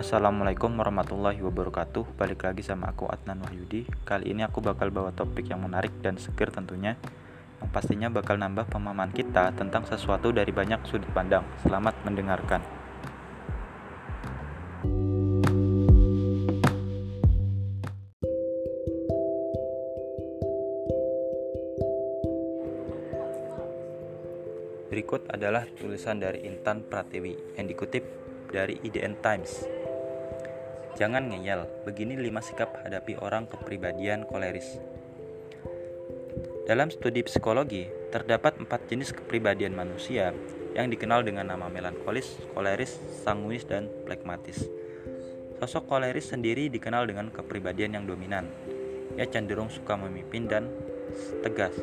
Assalamualaikum warahmatullahi wabarakatuh. Balik lagi sama aku Adnan Wahyudi. Kali ini aku bakal bawa topik yang menarik dan seger tentunya Yang pastinya bakal nambah pemahaman kita tentang sesuatu dari banyak sudut pandang. Selamat mendengarkan. Berikut adalah tulisan dari Intan Pratiwi yang dikutip dari IDN Times. Jangan ngeyel, begini lima sikap hadapi orang kepribadian koleris. Dalam studi psikologi, terdapat empat jenis kepribadian manusia yang dikenal dengan nama melankolis, koleris, sanguis, dan plekmatis. Sosok koleris sendiri dikenal dengan kepribadian yang dominan. Ia cenderung suka memimpin dan tegas,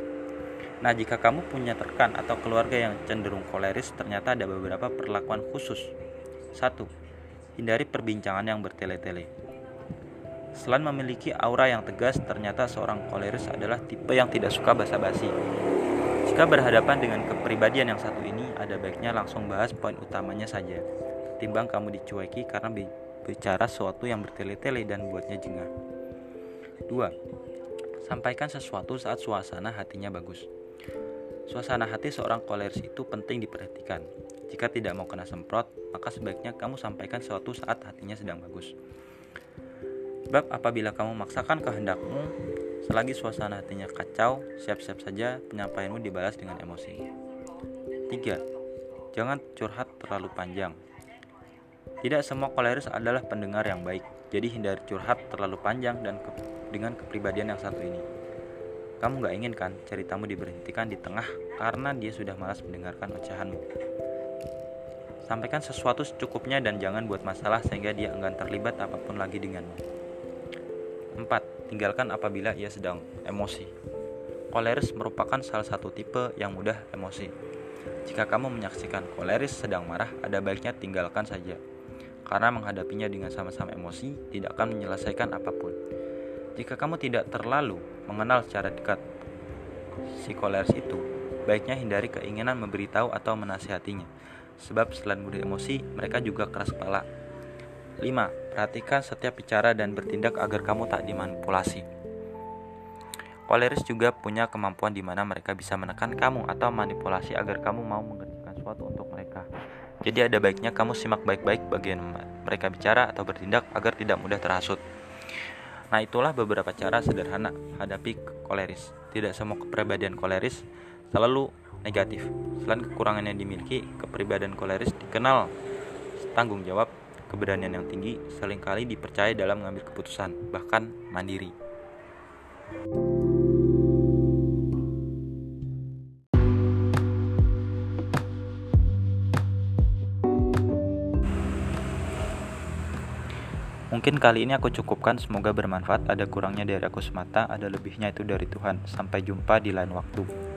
Nah, jika kamu punya rekan atau keluarga yang cenderung koleris, ternyata ada beberapa perlakuan khusus. 1. Hindari perbincangan yang bertele-tele. Selain memiliki aura yang tegas, ternyata seorang koleris adalah tipe yang tidak suka basa-basi. Jika berhadapan dengan kepribadian yang satu ini, ada baiknya langsung bahas poin utamanya saja. Timbang kamu dicueki karena bicara sesuatu yang bertele-tele dan buatnya jengah. 2. Sampaikan sesuatu saat suasana hatinya bagus. Suasana hati seorang koleris itu penting diperhatikan. Jika tidak mau kena semprot, maka sebaiknya kamu sampaikan sesuatu saat hatinya sedang bagus. Sebab apabila kamu memaksakan kehendakmu, selagi suasana hatinya kacau, siap-siap saja penyampaianmu dibalas dengan emosi. 3. Jangan curhat terlalu panjang. Tidak semua koleris adalah pendengar yang baik, jadi hindari curhat terlalu panjang dan ke dengan kepribadian yang satu ini. Kamu gak ingin kan ceritamu diberhentikan di tengah karena dia sudah malas mendengarkan ocehanmu. Sampaikan sesuatu secukupnya dan jangan buat masalah sehingga dia enggan terlibat apa pun lagi denganmu. 4. Tinggalkan apabila ia sedang emosi. Koleris merupakan salah satu tipe yang mudah emosi. Jika kamu menyaksikan koleris sedang marah, ada baiknya tinggalkan saja. Karena menghadapinya dengan sama-sama emosi tidak akan menyelesaikan apa pun. Jika kamu tidak terlalu mengenal secara dekat psikoleris itu, baiknya hindari keinginan memberitahu atau menasihatinya, sebab selain mudah emosi, mereka juga keras kepala. 5. Perhatikan setiap bicara dan bertindak agar kamu tak dimanipulasi. Koleris juga punya kemampuan di mana mereka bisa menekan kamu atau manipulasi agar kamu mau mengerjakan sesuatu untuk mereka. Jadi ada baiknya kamu simak baik-baik bagian mereka bicara atau bertindak agar tidak mudah terhasut. Nah, itulah beberapa cara sederhana hadapi koleris. Tidak semua kepribadian koleris selalu negatif. Selain kekurangan yang dimiliki, kepribadian koleris dikenal tanggung jawab, keberanian yang tinggi, sering kali dipercaya dalam mengambil keputusan, bahkan mandiri. Mungkin kali ini aku cukupkan, semoga bermanfaat. Ada kurangnya dari aku semata, ada lebihnya itu dari Tuhan. Sampai jumpa di lain waktu.